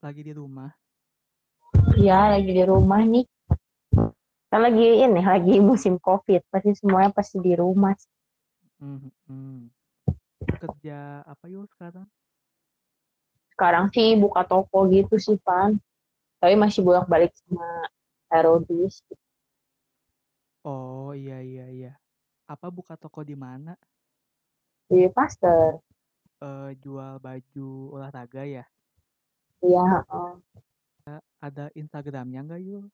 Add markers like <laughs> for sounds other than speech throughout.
lagi di rumah. Iya, lagi di rumah nih. Kan lagi ini, lagi musim COVID. Pasti semuanya pasti di rumah. Hmm, hmm. Kerja apa yuk sekarang? Sekarang sih buka toko gitu sih, Pan. Tapi masih bolak-balik sama Herodis. Oh iya iya iya. Apa buka toko di mana? Di Pasteur. Eh jual baju olahraga ya? Iya, heeh. Ada Instagramnya nggak yuk?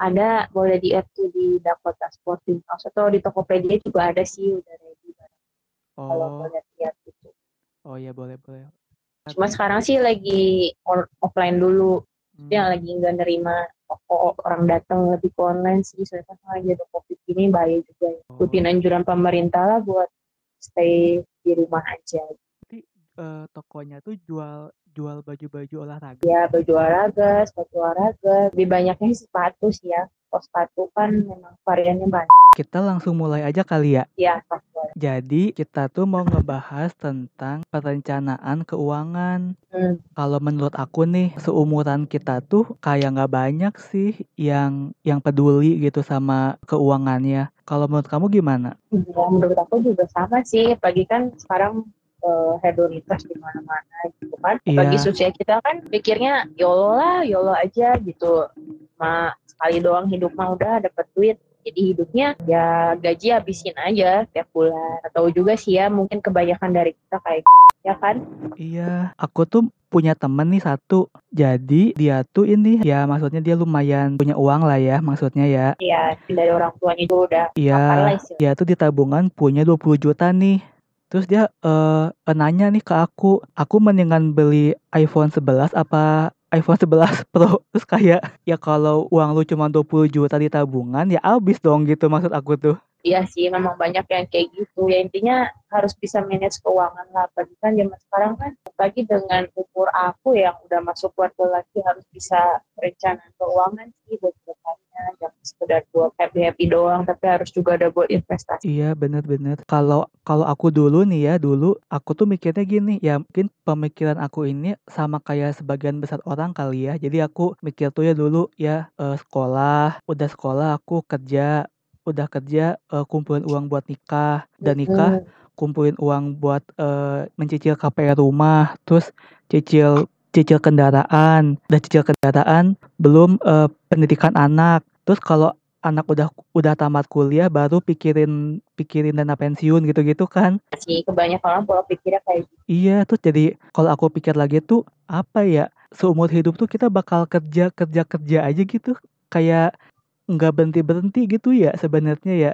Ada, boleh di-add tuh di Dakota Sporting House. Atau di Tokopedia juga ada sih, udah ready. Kalau Oh, mau lihat-lihat gitu. oh iya boleh boleh. Cuma sekarang sih lagi offline dulu. Hmm, Dia lagi nggak nerima orang datang lebih ke online sih. Soalnya kan lagi ada COVID ini bahaya juga. ya. oh. Ikutin anjuran pemerintah lah buat stay di rumah aja. Berarti eh, tokonya tuh jual jual baju-baju olahraga. Ya baju olahraga, sepatu olahraga. Lebih banyaknya sih sepatu sih ya. Kalau sepatu kan memang variannya banyak. Kita langsung mulai aja kali ya. Ya, sepatu. Jadi kita tuh mau ngebahas tentang perencanaan keuangan. Hmm. Kalau menurut aku nih, seumuran kita tuh kayak nggak banyak sih yang yang peduli gitu sama keuangannya. Kalau menurut kamu gimana? Ya, menurut aku juga sama sih. Apalagi kan sekarang eh, hedonitas di mana-mana gitu kan. Bagi Iya. usia kita kan pikirnya YOLO lah, YOLO aja gitu. Ma sekali doang hidup mah udah dapat duit. Jadi hidupnya ya gaji habisin aja tiap bulan. Atau juga sih ya mungkin kebanyakan dari kita kayak <laughs> ya kan. Iya, aku tuh punya temen nih satu. Jadi dia tuh ini ya maksudnya dia lumayan punya uang lah ya maksudnya ya. Ya dari orang tuanya juga udah Iya, dia tuh di tabungan punya 20 juta nih. Terus dia eh nanya nih ke aku, aku mendingan beli iPhone 11 apa iPhone 11 <laughs> Pro? Terus kayak ya kalau uang lu cuma 20 juta di tabungan ya habis dong gitu maksud aku tuh. Iya sih, memang banyak yang kayak gitu. Ya intinya harus bisa manage keuangan lah. Apalagi kan zaman sekarang kan, apalagi dengan umur aku yang udah masuk keluarga lagi harus bisa perencanaan keuangan sih buat ke depannya. Jangan sekedar buat happy-happy doang, tapi harus juga ada buat investasi. Iya bener-bener. Kalau kalau aku dulu nih ya dulu aku tuh mikirnya gini ya mungkin pemikiran aku ini sama kayak sebagian besar orang kali ya. Jadi aku mikir tuh ya dulu ya eh, sekolah, udah sekolah aku kerja, udah kerja eh, kumpulin uang buat nikah, dan nikah kumpulin uang buat eh, mencicil KPR rumah, terus cicil cicil kendaraan, udah cicil kendaraan, belum eh, pendidikan anak. Terus kalau anak udah udah tamat kuliah baru pikirin pikirin dana pensiun gitu-gitu kan. sih kebanyakan orang pola pikirnya kayak gitu. Iya, terus jadi kalau aku pikir lagi tuh apa ya? Seumur hidup tuh kita bakal kerja kerja kerja aja gitu. Kayak nggak berhenti berhenti gitu ya sebenarnya ya.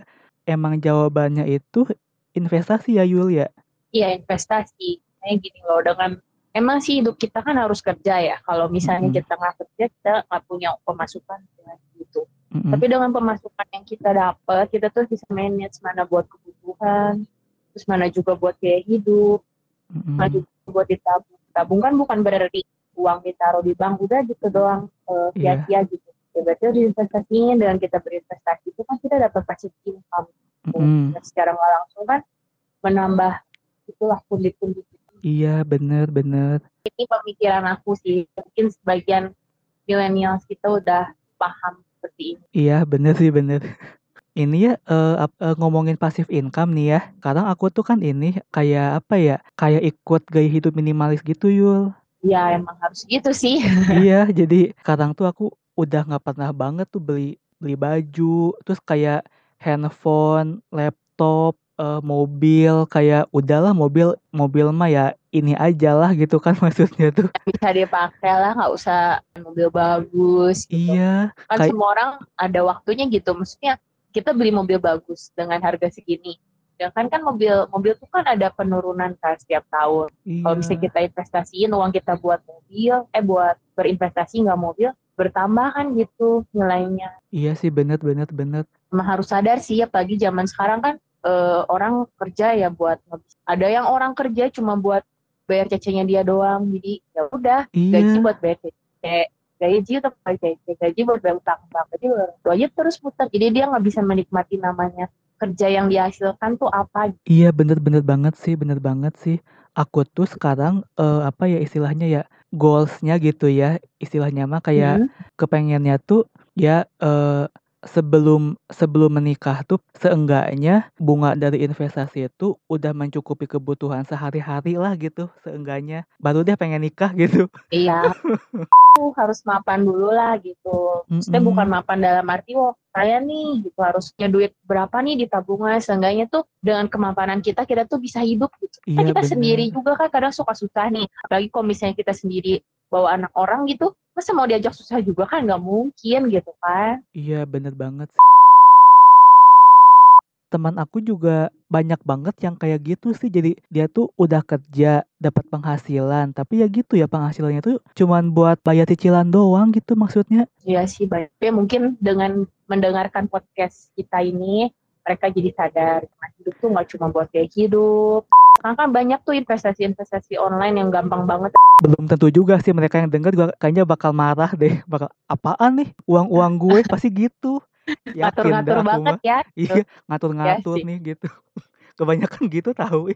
Emang jawabannya itu investasi ya Yul ya. Iya investasi. Kayak gini loh dengan emang sih hidup kita kan harus kerja ya. Kalau misalnya Mm-mm. kita nggak kerja, kita nggak punya pemasukan gitu. Mm-mm. Tapi dengan pemasukan yang kita dapat, kita tuh bisa manage mana buat kebutuhan, terus mana juga buat biaya hidup, Mm-mm. mana juga buat ditabung. Tabung kan bukan berarti uang ditaruh di bank udah gitu doang eh, Iya. sia-sia gitu. Ya, berarti harus diinvestasiin dengan kita berinvestasi itu kan kita dapat passive income. Mm-mm. Dan secara nggak langsung kan menambah itulah pundi-pundi. Iya bener bener. Ini pemikiran aku sih. Mungkin sebagian milenial kita udah paham seperti ini. Iya bener sih bener. Ini ya ap- eh, ngomongin passive income nih ya. Sekarang aku tuh kan ini kayak apa ya? Kayak ikut gaya hidup minimalis gitu Yul. Ya emang harus gitu sih. iya jadi sekarang tuh aku udah nggak pernah banget tuh beli beli baju terus kayak handphone laptop eh, mobil kayak udahlah mobil mobil mah ya ini aja lah gitu kan <laughs> maksudnya tuh. Bisa dipakai lah nggak usah mobil bagus gitu. iya kan kayak- semua orang ada waktunya gitu maksudnya kita beli mobil bagus dengan harga segini. Sedangkan kan mobil mobil tuh kan ada penurunan kan setiap tahun. Iya kalau misalnya kita investasiin uang kita buat mobil eh buat berinvestasi nggak mobil bertambah kan gitu nilainya iya sih bener bener bener Emang harus sadar sih apalagi zaman sekarang kan eh, orang kerja ya buat ada yang orang kerja cuma buat bayar cecenya dia doang jadi ya udah gaji iya buat bayar cece gaji untuk bayar cece gaji buat bayar utang utang gaji buat itu aja terus putar jadi dia nggak bisa menikmati namanya kerja yang dihasilkan tuh apa. Iya bener-bener banget sih, bener banget sih. Aku tuh sekarang uh, apa ya istilahnya ya goalsnya gitu ya istilahnya mah kayak hmm. kepengennya tuh ya uh, sebelum sebelum menikah tuh seenggaknya bunga dari investasi itu udah mencukupi kebutuhan sehari-hari lah gitu seenggaknya. Baru deh pengen nikah gitu. Iya. <laughs> Harus mapan dulu lah gitu. Maksudnya mm -hmm. bukan mapan dalam arti oh saya nih gitu. Harus punya duit berapa nih di tabungan? Seenggaknya tuh dengan kemapanan kita kita tuh bisa hidup gitu. Iya, kan kita bener. sendiri juga kan kadang suka susah nih. Apalagi kalau misalnya kita sendiri bawa anak orang gitu masa mau diajak susah juga kan? Nggak mungkin gitu kan? Iya bener banget teman aku juga banyak banget yang kayak gitu sih. Jadi dia tuh udah kerja dapat penghasilan. Tapi ya gitu ya penghasilannya tuh cuman buat bayar cicilan doang gitu maksudnya. Iya sih banyak ya mungkin dengan mendengarkan podcast kita ini mereka jadi sadar. Hidup tuh nggak cuma buat kayak hidup karena kan banyak tuh investasi-investasi online yang gampang banget. Belum tentu juga sih mereka yang denger juga kayaknya bakal marah deh. Bakal apaan nih uang-uang gue <laughs> pasti gitu. Ngatur-ngatur banget mah. ya. <laughs> Iya ngatur-ngatur ya nih gitu. <laughs> Kebanyakan gitu tahu.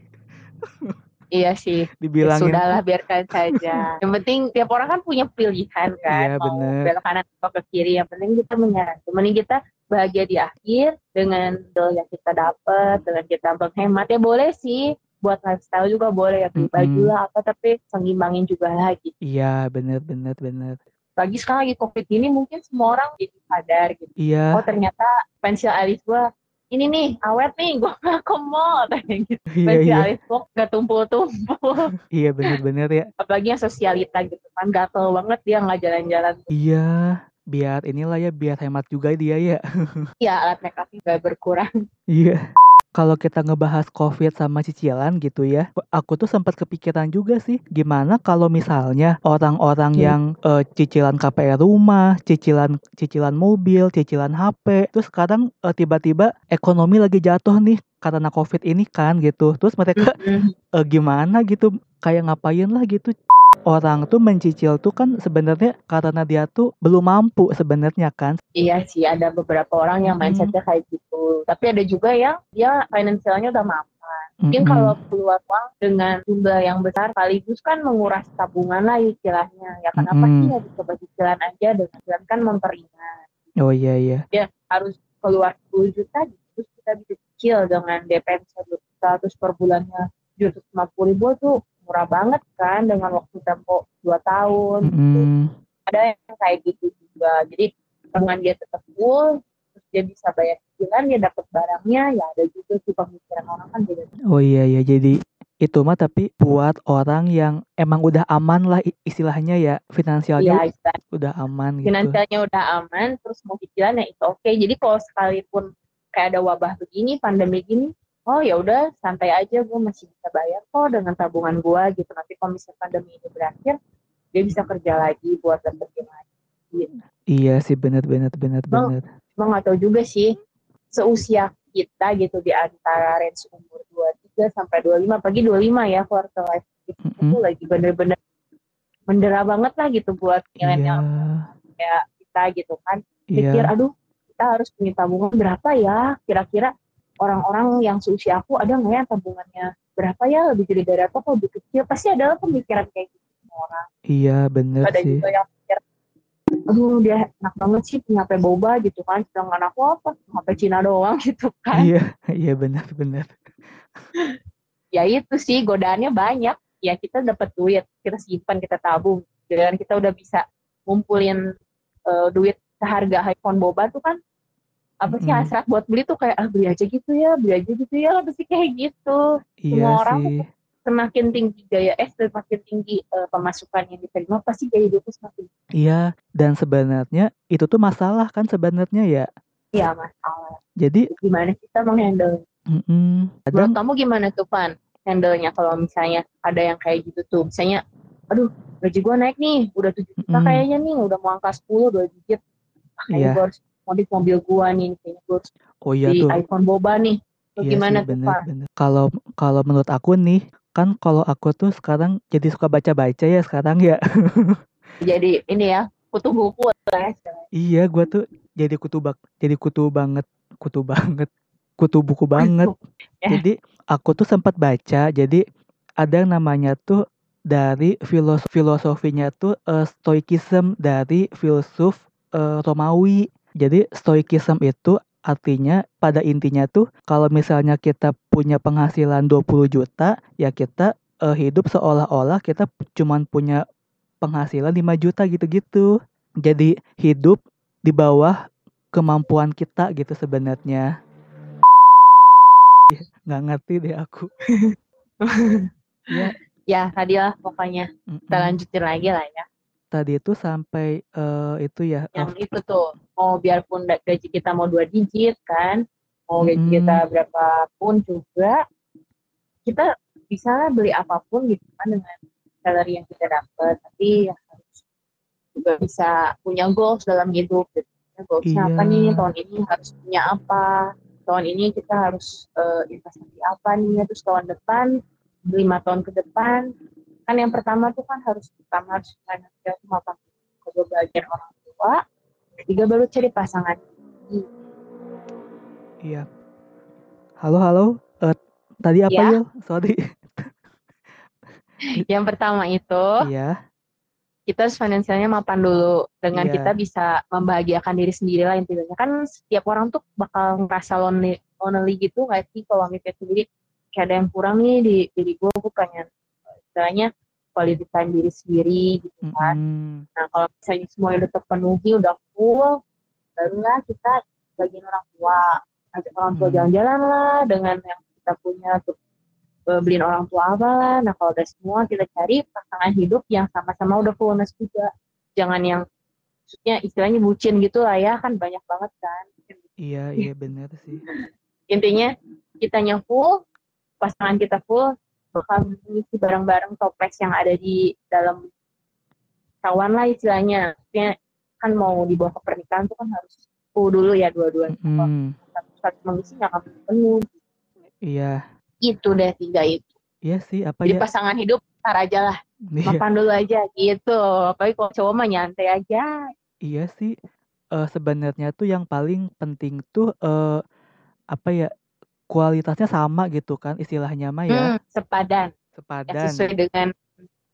Iya sih. Dibilangin. Ya, sudahlah biarkan saja. yang penting tiap orang kan punya pilihan kan. Iya, mau bener. belok kanan atau ke kiri. Yang penting kita menyarankan. Yang penting kita bahagia di akhir dengan yang kita dapat, dengan kita menghemat ya boleh sih buat lifestyle juga boleh ya beli mm-hmm. baju lah apa tapi sengimbangin juga lagi. Iya bener bener bener. Lagi sekarang lagi covid ini mungkin semua orang jadi sadar gitu. Iya. Oh ternyata pensil alis gua ini nih awet nih gue gak ke mall <laughs> kayak gitu. Iya, pensil iya. alis gua gak tumpul-tumpul. <laughs> Iya bener-bener ya. Apalagi yang sosialita gitu kan gatel banget dia nggak jalan-jalan. Iya biar inilah ya biar hemat juga dia ya. <laughs> Iya alat makeupnya gak berkurang. Iya kalau kita ngebahas COVID sama cicilan gitu ya, aku tuh sempat kepikiran juga sih, gimana kalau misalnya orang-orang hmm. yang uh, cicilan KPR rumah, cicilan cicilan mobil, cicilan HP, terus sekarang uh, tiba-tiba ekonomi lagi jatuh nih karena COVID ini kan gitu, terus mereka uh, <laughs> gimana gitu, kayak ngapain lah gitu orang tuh mencicil tuh kan sebenarnya karena dia tuh belum mampu sebenarnya kan. Iya sih ada beberapa orang yang mindsetnya kayak gitu. Tapi ada juga yang dia finansialnya udah mampu. Mungkin mm-hmm. kalau keluar uang dengan jumlah yang besar sekaligus kan menguras tabungan lah istilahnya. Ya kenapa mm-hmm. sih nggak coba cicilan aja dengan cicilan kan memperingat. Oh iya iya. Ya harus keluar 10 juta terus kita bisa cicil dengan DP 1 juta terus per bulannya 750 ribu tuh murah banget kan dengan waktu tempo dua tahun mm. gitu. ada yang kayak gitu juga jadi dengan dia tetap full terus dia bisa bayar cicilan dia dapat barangnya ya ada juga sih pemikiran orang kan beda oh iya ya jadi itu mah tapi buat orang yang emang udah aman lah istilahnya ya finansialnya ya, udah aman gitu. Finansialnya udah aman terus mau cicilan ya itu oke. Okay. Jadi kalau sekalipun kayak ada wabah begini, pandemi gini, oh ya udah santai aja gue masih bisa bayar kok dengan tabungan gue gitu nanti kalau misalnya pandemi ini berakhir dia bisa kerja lagi buat dapetin lagi gitu. iya sih benar benar benar benar cuma nggak tahu juga sih seusia kita gitu di antara range umur 23 sampai 25 pagi 25 ya quarter life gitu mm -hmm. itu lagi bener-bener mendera banget lah gitu buat milenial yeah. kayak kita gitu kan pikir yeah. aduh kita harus punya tabungan berapa ya kira-kira orang-orang yang seusia aku ada nggak ya tabungannya? Berapa ya? Lebih gede dari apa lebih kecil? Pasti ada pemikiran kayak gitu semua orang. Iya bener ada sih. juga yang pikir aduh dia enak banget sih punya HP boba gitu kan. Sedangkan aku apa? HP Cina doang <laughs> gitu kan. Iya iya benar benar ya itu sih godaannya banyak. Ya kita dapat duit kita simpan kita tabung. Dan kita udah bisa ngumpulin uh, duit seharga iPhone boba tuh kan apa sih hmm. hasrat buat beli tuh kayak ah beli aja gitu ya beli aja gitu ya apa sih kayak gitu iya semua orang sih. semakin tinggi gaya eh semakin tinggi uh, pemasukan yang diterima pasti gaya hidup semakin iya dan sebenarnya itu tuh masalah kan sebenarnya ya iya masalah jadi gimana kita menghandle mm -mm. menurut kamu gimana tuh pan handle-nya kalau misalnya ada yang kayak gitu tuh misalnya aduh gaji gue naik nih udah tujuh juta mm. kayaknya nih udah mau angka sepuluh dua digit kayaknya yeah. gue harus modif mobil gua nih kayaknya gua harus oh, iya di tuh. iPhone boba nih iya gimana sih, bener, bener. kalau kalau menurut aku nih kan kalau aku tuh sekarang jadi suka baca-baca ya sekarang ya <laughs> jadi ini ya kutu buku lah iya gua tuh jadi kutu bak jadi kutu banget kutu banget kutu buku banget. Ya. Jadi aku tuh sempat baca, jadi ada yang namanya tuh dari filos filosofinya tuh uh, stoikism dari filsuf uh, Romawi. Jadi stoikism itu artinya pada intinya tuh kalau misalnya kita punya penghasilan 20 juta, ya kita uh, hidup seolah-olah kita cuman punya penghasilan 5 juta gitu-gitu. Jadi hidup di bawah kemampuan kita gitu sebenarnya. Nggak ngerti deh aku. <laughs> ya. Ya tadi lah pokoknya. Kita lanjutin lagi lah ya. Tadi itu sampai uh, itu ya. Yang uh, itu tuh. Mau biarpun gaji kita mau dua digit kan. Mau gaji mm. kita berapapun juga. Kita bisa beli apa pun gitu kan dengan salary yang kita dapat. Tapi ya harus juga bisa punya goals dalam hidup. Gitu. Goalsnya iya. apa nih tahun ini harus punya apa tahun ini kita harus uh, investasi apa nih terus tahun depan lima tahun ke depan kan yang pertama tuh kan harus pertama harus finansial apa kedua bagian orang tua. Ketiga baru cari pasangan iya. Halo halo. Uh, tadi apa ya, sorry. <laughs> Yang pertama itu iya. kita harus finansialnya mapan dulu. Dengan yeah. kita bisa membahagiakan diri sendiri lah intinya. Kan setiap orang tuh bakal ngerasa lonely lonely gitu nggak sih? Kalau mikir sendiri kayak ada yang kurang nih di diri gue gue pengen istilahnya quality time diri sendiri gitu kan mm. nah kalau misalnya semua udah terpenuhi udah full barulah kita bagian orang tua ajak orang tua jalan-jalan lah dengan yang kita punya tuh beliin orang tua apa lah. Nah kalau udah semua kita cari pasangan hidup yang sama-sama udah fullness juga. Jangan yang maksudnya istilahnya bucin gitu lah ya kan banyak banget kan. Iya iya benar sih. <laughs> Intinya kita full, pasangan kita full, bakal mengisi barang-barang toples yang ada di dalam kawan lah istilahnya. Maksudnya kan mau dibawa ke pernikahan tuh kan harus full dulu ya dua-duanya. Mm. Satu-satu mengisi nggak akan penuh. Iya itu deh tiga itu iya sih apa Jadi ya pasangan hidup ntar aja lah iya. mapan dulu aja gitu apalagi kalau cowok mah nyantai aja iya sih uh, sebenarnya tuh yang paling penting tuh uh, apa ya kualitasnya sama gitu kan istilahnya mah ya hmm, sepadan sepadan ya, sesuai dengan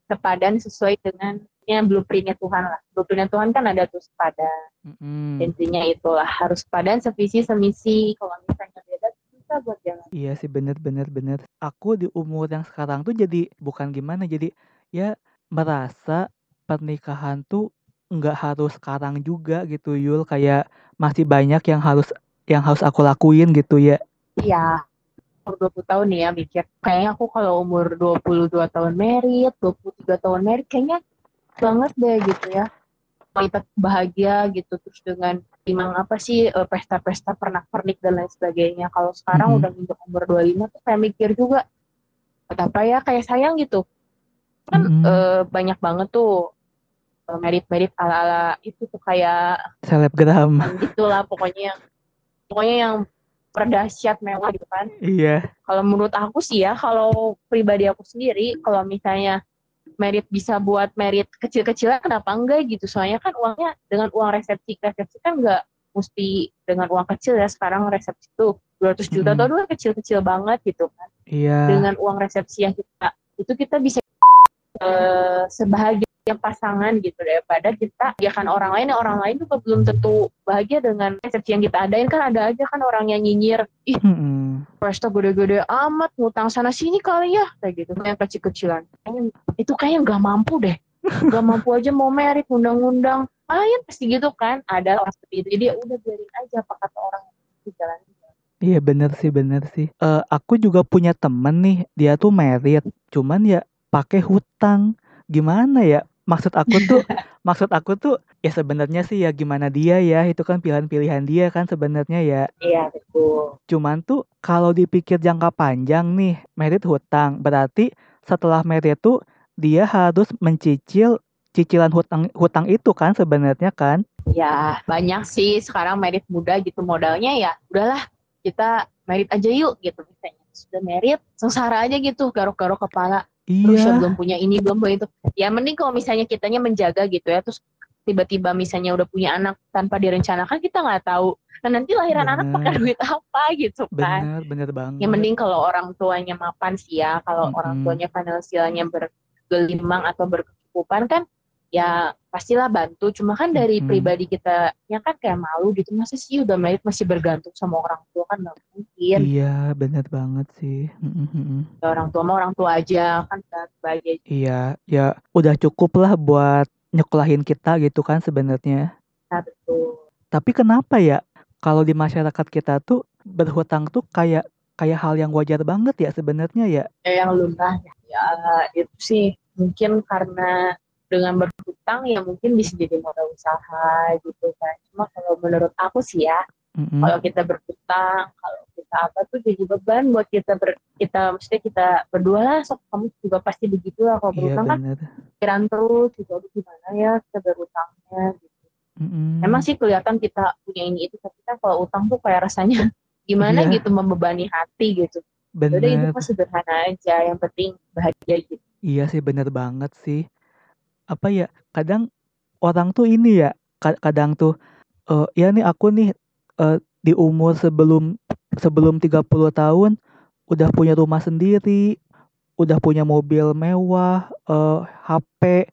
sepadan sesuai dengan yang blueprintnya Tuhan lah blueprintnya Tuhan kan ada tuh sepadan mm-hmm. intinya itulah harus sepadan sevisi semisi kalau misalnya beda susah buat jalan. Iya sih bener bener bener. Aku di umur yang sekarang tuh jadi bukan gimana jadi ya merasa pernikahan tuh nggak harus sekarang juga gitu Yul kayak masih banyak yang harus yang harus aku lakuin gitu ya. Iya. Umur 20 tahun nih ya mikir. Kayaknya aku kalau umur 22 tahun merit, 23 tahun merit kayaknya banget deh gitu ya kita bahagia gitu terus dengan timang apa sih uh, pesta-pesta pernak-pernik dan lain sebagainya kalau sekarang mm-hmm. udah untuk umur 25 tuh kayak mikir juga apa ya kayak sayang gitu kan mm-hmm. uh, banyak banget tuh uh, merit-merit ala-ala itu tuh kayak selebgram itulah pokoknya yang pokoknya yang perdahsyat mewah gitu kan. Iya. Kalau menurut aku sih ya kalau pribadi aku sendiri kalau misalnya merit bisa buat merit kecil-kecilan kenapa enggak gitu? Soalnya kan uangnya dengan uang resepsi resepsi kan enggak mesti dengan uang kecil ya. Sekarang resepsi itu 200 juta mm. atau kecil-kecil banget gitu kan. Iya. Dengan uang resepsi yang kita itu kita bisa uh, sebahagia pasangan gitu daripada kita ya kan orang lain orang lain juga belum tentu bahagia dengan resepsi yang kita adain kan ada aja kan orang yang nyinyir ih mm-hmm. gede-gede amat ngutang sana sini kali ya kayak gitu yang kecil-kecilan itu kayaknya nggak mampu deh nggak mampu aja mau merit undang-undang lumayan pasti gitu kan ada orang seperti itu jadi ya udah biarin aja apa kata orang di jalan Iya bener sih bener sih. Uh, aku juga punya temen nih, dia tuh merit, cuman ya pakai hutang. Gimana ya? Maksud aku tuh <laughs> maksud aku tuh ya sebenarnya sih ya gimana dia ya itu kan pilihan-pilihan dia kan sebenarnya ya. Iya betul. Cuman tuh kalau dipikir jangka panjang nih merit hutang berarti setelah merit tuh dia harus mencicil cicilan hutang hutang itu kan sebenarnya kan? Ya banyak sih sekarang merit muda gitu modalnya ya udahlah kita merit aja yuk gitu misalnya. Sudah merit sengsara aja gitu garuk-garuk kepala Iya. Terus belum punya ini, belum punya itu. Ya mending kalau misalnya kitanya menjaga gitu ya, terus tiba-tiba misalnya udah punya anak tanpa direncanakan kita nggak tahu nah nanti lahiran anak pakai Bener. duit apa gitu kan Bener, bener banget. yang mending kalau orang tuanya mapan sih ya kalau orang Mm-mm. tuanya finansialnya bergelimang atau berkecukupan kan ya pastilah bantu cuma kan dari Mm-mm. pribadi kita ya kan kayak malu gitu masa sih udah merit masih bergantung sama orang tua kan mungkin Iya, bener banget sih. Ya, orang tua mah orang tua aja kan sebagai Iya, ya udah cukup lah buat nyekolahin kita gitu kan sebenarnya. kita betul Tapi kenapa ya kalau di masyarakat kita tuh berhutang tuh kayak kayak hal yang wajar banget ya sebenarnya ya. ya yang lumrah ya, ya itu sih mungkin karena dengan berhutang ya mungkin bisa jadi modal usaha gitu kan cuma kalau menurut aku sih ya Mm-mm. kalau kita berhutang kalau kita apa tuh jadi beban buat kita ber, kita maksudnya kita berdua lah sok kamu juga pasti begitu lah kalau Iya berhutang kan bener. pikiran terus gitu aduh gimana ya kita berhutangnya gitu Mm-mm. emang sih kelihatan kita punya ini itu tapi kan kalau utang tuh kayak rasanya <laughs> gimana Iya. gitu membebani hati gitu Udah itu bener. mah sederhana aja yang penting bahagia gitu Iya sih bener banget sih. Apa ya kadang orang tuh ini ya ka- kadang tuh eh ya nih aku nih eh, di umur sebelum sebelum 30 tahun udah punya rumah sendiri, udah punya mobil mewah, eh HP,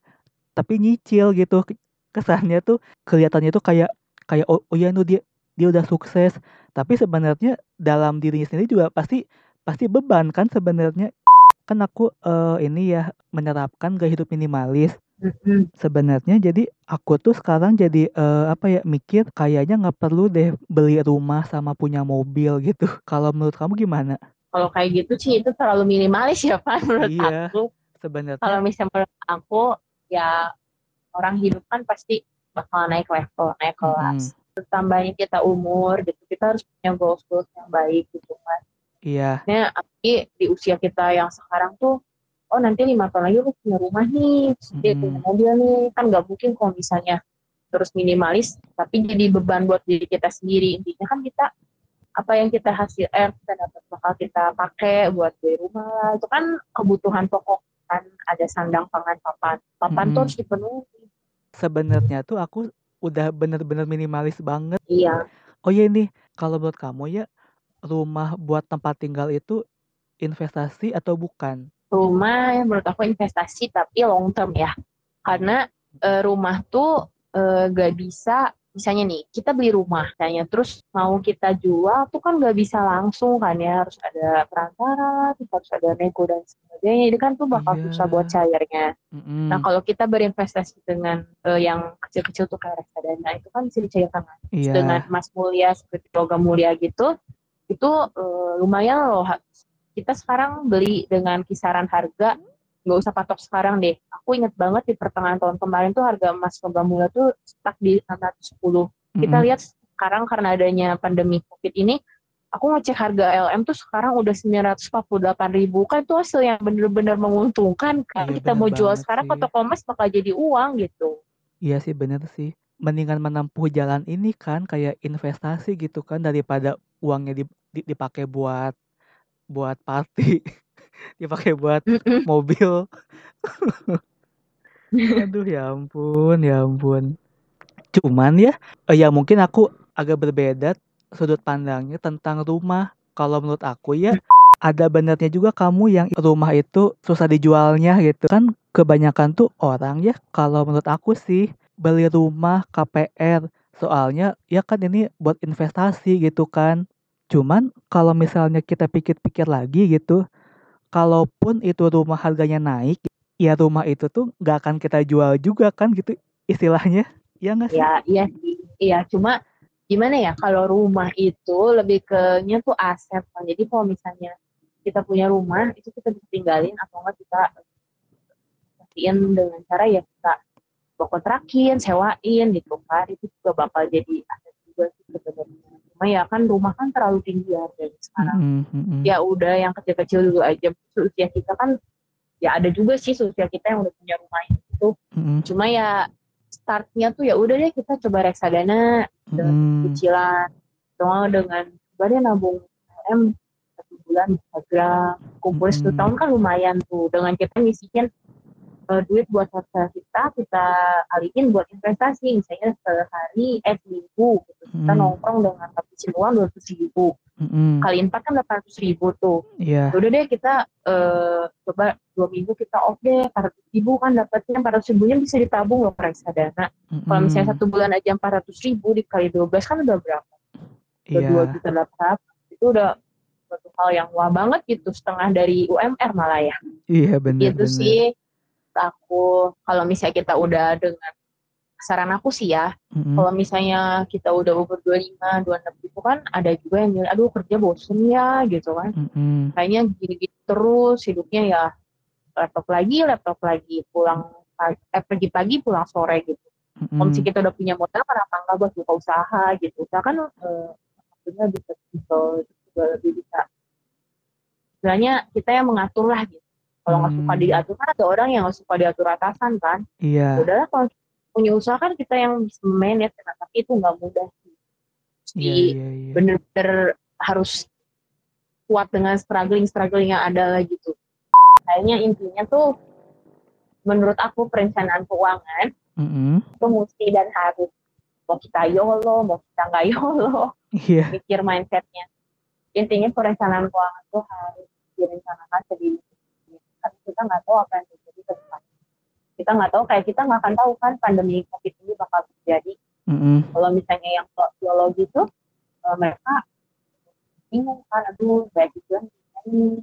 tapi nyicil gitu. Ke- Kesannya tuh kelihatannya tuh kayak kayak oh, oh ya nu dia dia udah sukses, tapi sebenarnya dalam dirinya sendiri juga pasti pasti beban kan sebenarnya. Kan aku eh, ini ya menerapkan gaya hidup minimalis Sebenarnya jadi aku tuh sekarang jadi eh, apa ya mikir kayaknya nggak perlu deh beli rumah sama punya mobil gitu. <laughs> Kalau menurut kamu gimana? kalau kayak gitu sih itu terlalu minimalis ya Pak <laughs> menurut Iya. aku Sebenarnya kalau misalnya menurut aku ya orang hidup kan pasti bakal naik level naik kelas tambahnya kita umur gitu kita harus punya goals goals yang baik gitu kan iya, Nah, apalagi di usia kita yang sekarang tuh, oh nanti lima tahun lagi aku punya rumah nih, nanti Mm-mm. punya mobil nih, kan nggak mungkin kalau misalnya terus minimalis, tapi jadi beban buat diri kita sendiri. Intinya kan kita apa yang kita hasil, eh kita dapat bakal kita pakai buat beli rumah lah. Itu kan kebutuhan pokok kan ada sandang pangan papan, papan tuh Mm-mm. harus dipenuhi. sebenarnya tuh aku udah bener-bener minimalis banget. Iya, Oh iya nih, kalau menurut kamu ya rumah buat tempat tinggal itu investasi atau bukan? Rumah menurut aku investasi tapi long term ya karena eh, rumah tuh eh, gak bisa misalnya nih kita beli rumah misalnya terus mau kita jual tuh kan gak bisa langsung kan ya harus ada perantara terus harus ada nego dan sebagainya itu kan tuh bakal Iya. susah buat cairnya Mm-mm. nah kalau kita berinvestasi dengan eh, yang kecil-kecil tuh kayak reksadana itu kan bisa dicairkan Iya. dengan emas mulia seperti logam mulia gitu itu eh, lumayan loh kita sekarang beli dengan kisaran harga nggak usah patok sekarang deh aku ingat banget di pertengahan tahun kemarin tuh harga emas logam mulia tuh stuck di 610 kita Mm-mm. lihat sekarang karena adanya pandemi covid ini aku ngecek harga LM tuh sekarang udah 948 ribu kan itu hasil yang bener-bener menguntungkan kan Iya, kita mau jual sekarang ke sih. toko emas bakal jadi uang gitu Iya sih bener sih. Mendingan menempuh jalan ini kan kayak investasi gitu kan daripada uangnya di- di- dipakai buat buat party, <laughs> dipakai buat mobil. <laughs> Aduh ya ampun, ya ampun. Cuman ya, eh, ya mungkin aku agak berbeda sudut pandangnya tentang rumah. Kalau menurut aku ya ada benernya juga kamu yang rumah itu susah dijualnya gitu kan kebanyakan tuh orang ya kalau menurut aku sih beli rumah KPR soalnya ya kan ini buat investasi gitu kan cuman kalau misalnya kita pikir-pikir lagi gitu kalaupun itu rumah harganya naik ya rumah itu tuh nggak akan kita jual juga kan gitu istilahnya ya nggak sih Ya, iya. Iya, cuma gimana ya kalau rumah itu lebih ke nya tuh aset kan. Jadi kalau misalnya kita punya rumah itu kita bisa tinggalin atau enggak kita pastiin dengan cara ya kita bawa kontrakin, sewain gitu kan. Itu juga bakal jadi aset juga sih sebenarnya. Cuma ya kan rumah kan terlalu tinggi harganya sekarang. Mm-mm, mm-mm. Ya udah yang kecil-kecil dulu aja. Usia kita kan ya ada juga sih usia kita yang udah punya rumah itu. Mm-mm, Cuma ya startnya tuh ya udah deh kita coba reksadana dengan mm-mm. cicilan atau dengan coba deh nabung LM satu bulan Instagram kumpul satu Mm-mm. tahun kan lumayan tuh dengan kita ngisiin uh, duit buat hotel kita kita alihin buat investasi misalnya sehari eh seminggu gitu. kita Hmm. nongkrong dengan habisin uang dua ratus ribu Mm-mm. kali empat kan delapan ratus ribu tuh Iya. udah deh kita eh, coba dua minggu kita off deh empat ratus ribu kan dapatnya empat ratus ribunya bisa ditabung loh reksadana kalau misalnya Mm-mm. satu bulan aja empat ratus ribu dikali dua belas kan udah berapa udah Iya. dua juta delapan itu udah suatu hal yang wah banget gitu setengah dari UMR malah ya Iya benar itu sih aku kalau misalnya kita udah dengan saran aku sih ya Mm-mm. kalau misalnya kita udah umur 25, 26 itu kan ada juga yang bilang aduh kerja bosen ya gitu kan Mm-mm. kayaknya gini-gini terus hidupnya ya laptop lagi laptop lagi pulang pagi, eh, pergi pagi pulang sore gitu kalau Mm-mm. misalnya kita udah punya modal kenapa enggak buat buka usaha gitu usaha kan eh, maksudnya bisa bisa juga lebih bisa sebenarnya kita yang mengatur lah gitu kalau nggak suka Hmm. diatur kan ada orang yang nggak suka diatur atasan kan Iya. udahlah kalau punya usaha kan kita yang bisa manage nah, tapi itu nggak mudah sih Iya Mesti iya iya. bener-bener harus kuat dengan struggling struggling yang ada lah gitu kayaknya intinya tuh menurut aku perencanaan keuangan Mm-mm. itu mesti dan harus mau kita yolo mau kita nggak yolo Iya. mikir mindsetnya intinya perencanaan keuangan tuh harus direncanakan sedini tapi kita nggak tahu apa yang terjadi ke depan kita nggak tahu kayak kita nggak akan tahu kan pandemi covid ini bakal terjadi Mm-mm. kalau misalnya yang biologi itu eh, mereka bingung kan aduh baik itu yang ini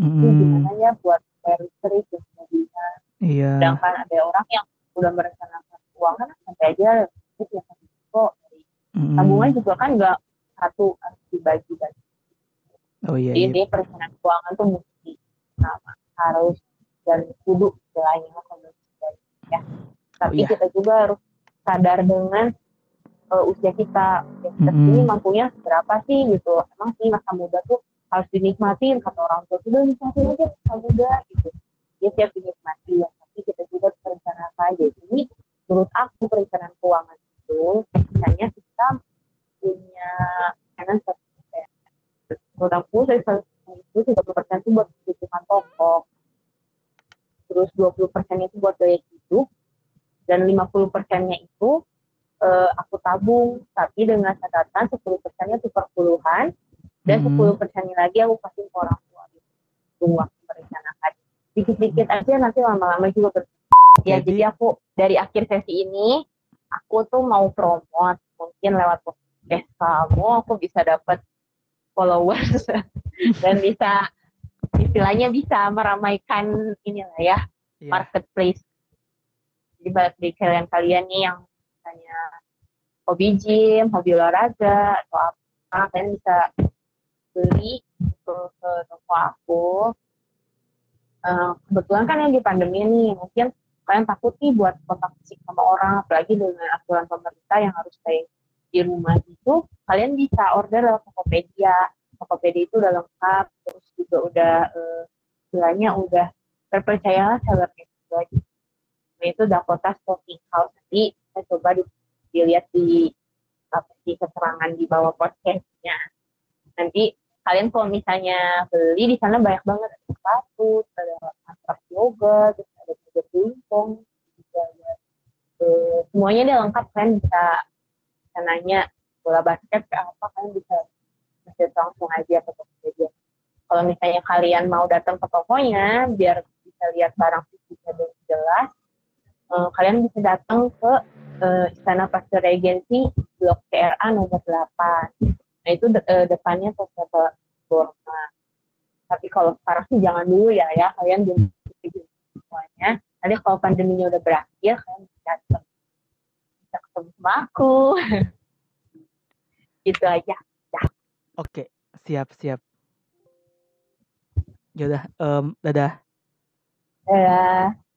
Mm-mm. gimana ya buat bayar listrik dan sebagainya Iya. sedangkan ada orang yang udah merencanakan keuangan sampai aja itu ya kok dari Mm-mm. tabungan juga kan nggak satu harus dibagi-bagi Oh iya jadi iya. perencanaan keuangan tuh mesti sama harus dan kudu istilahnya ya. Tapi iya. kita juga harus sadar dengan uh, usia kita. Usia kita Mm-mm. ini mampunya berapa sih gitu. Emang sih masa muda tuh harus dinikmatin kata orang tua sudah nikmatin aja masa muda gitu. Dia siap dinikmati ya. Tapi kita juga harus merencanakan jadi menurut aku perencanaan keuangan itu misalnya kita punya finance menurut aku dari 20 persennya itu buat gaya hidup dan 50 persennya itu eh, aku tabung. Tapi dengan catatan 10 persennya itu perpuluhan dan Mm-mm. 10 persennya lagi aku kasih ke orang tua tunggu waktu merencanakan. Dikit-dikit aja nanti lama-lama juga ber ya Jadi- jadi aku dari akhir sesi ini aku tuh mau promote. Mungkin lewat podcast kamu aku bisa dapat followers. <laughs> Dan bisa istilahnya bisa meramaikan inilah ya Iya. marketplace. Jadi dari kalian-kalian nih yang misalnya hobi gym, hobi olahraga atau apa, kalian bisa beli ke, ke toko aku. Eh, kebetulan kan yang di pandemi nih, mungkin kalian takut nih buat kontak fisik sama orang, apalagi dengan aturan pemerintah yang harus stay di rumah gitu, kalian bisa order lewat Tokopedia. Tokopedia itu udah lengkap, terus juga udah eh, istilahnya udah terpercaya lah sellernya juga gitu. Nah, itu Dakota Stocking House. Nanti saya coba di- dilihat di apa sih keterangan di bawah podcastnya. Nanti kalian kalau misalnya beli di sana banyak banget ada sepatu, ada matras yoga, terus ada juga pingpong, ada eh, semuanya dia lengkap kalian bisa, bisa nanya bola basket ke apa kalian bisa bisa langsung aja ke Tokopedia. Kalau misalnya kalian mau datang ke tokonya biar bisa lihat barang fisiknya dengan jelas, eh, kalian bisa datang ke eh, Istana Pasteur Regency Blok CRA nomor 8. Nah itu de- eh, depannya toko Borma. Tapi kalau sekarang sih jangan dulu ya ya kalian belum semuanya. Nanti kalau pandeminya udah berakhir kalian bisa datang bisa ketemu sama aku. <laughs> gitu aja. Oke, siap siap. Ya udah, em, dadah. Dadah.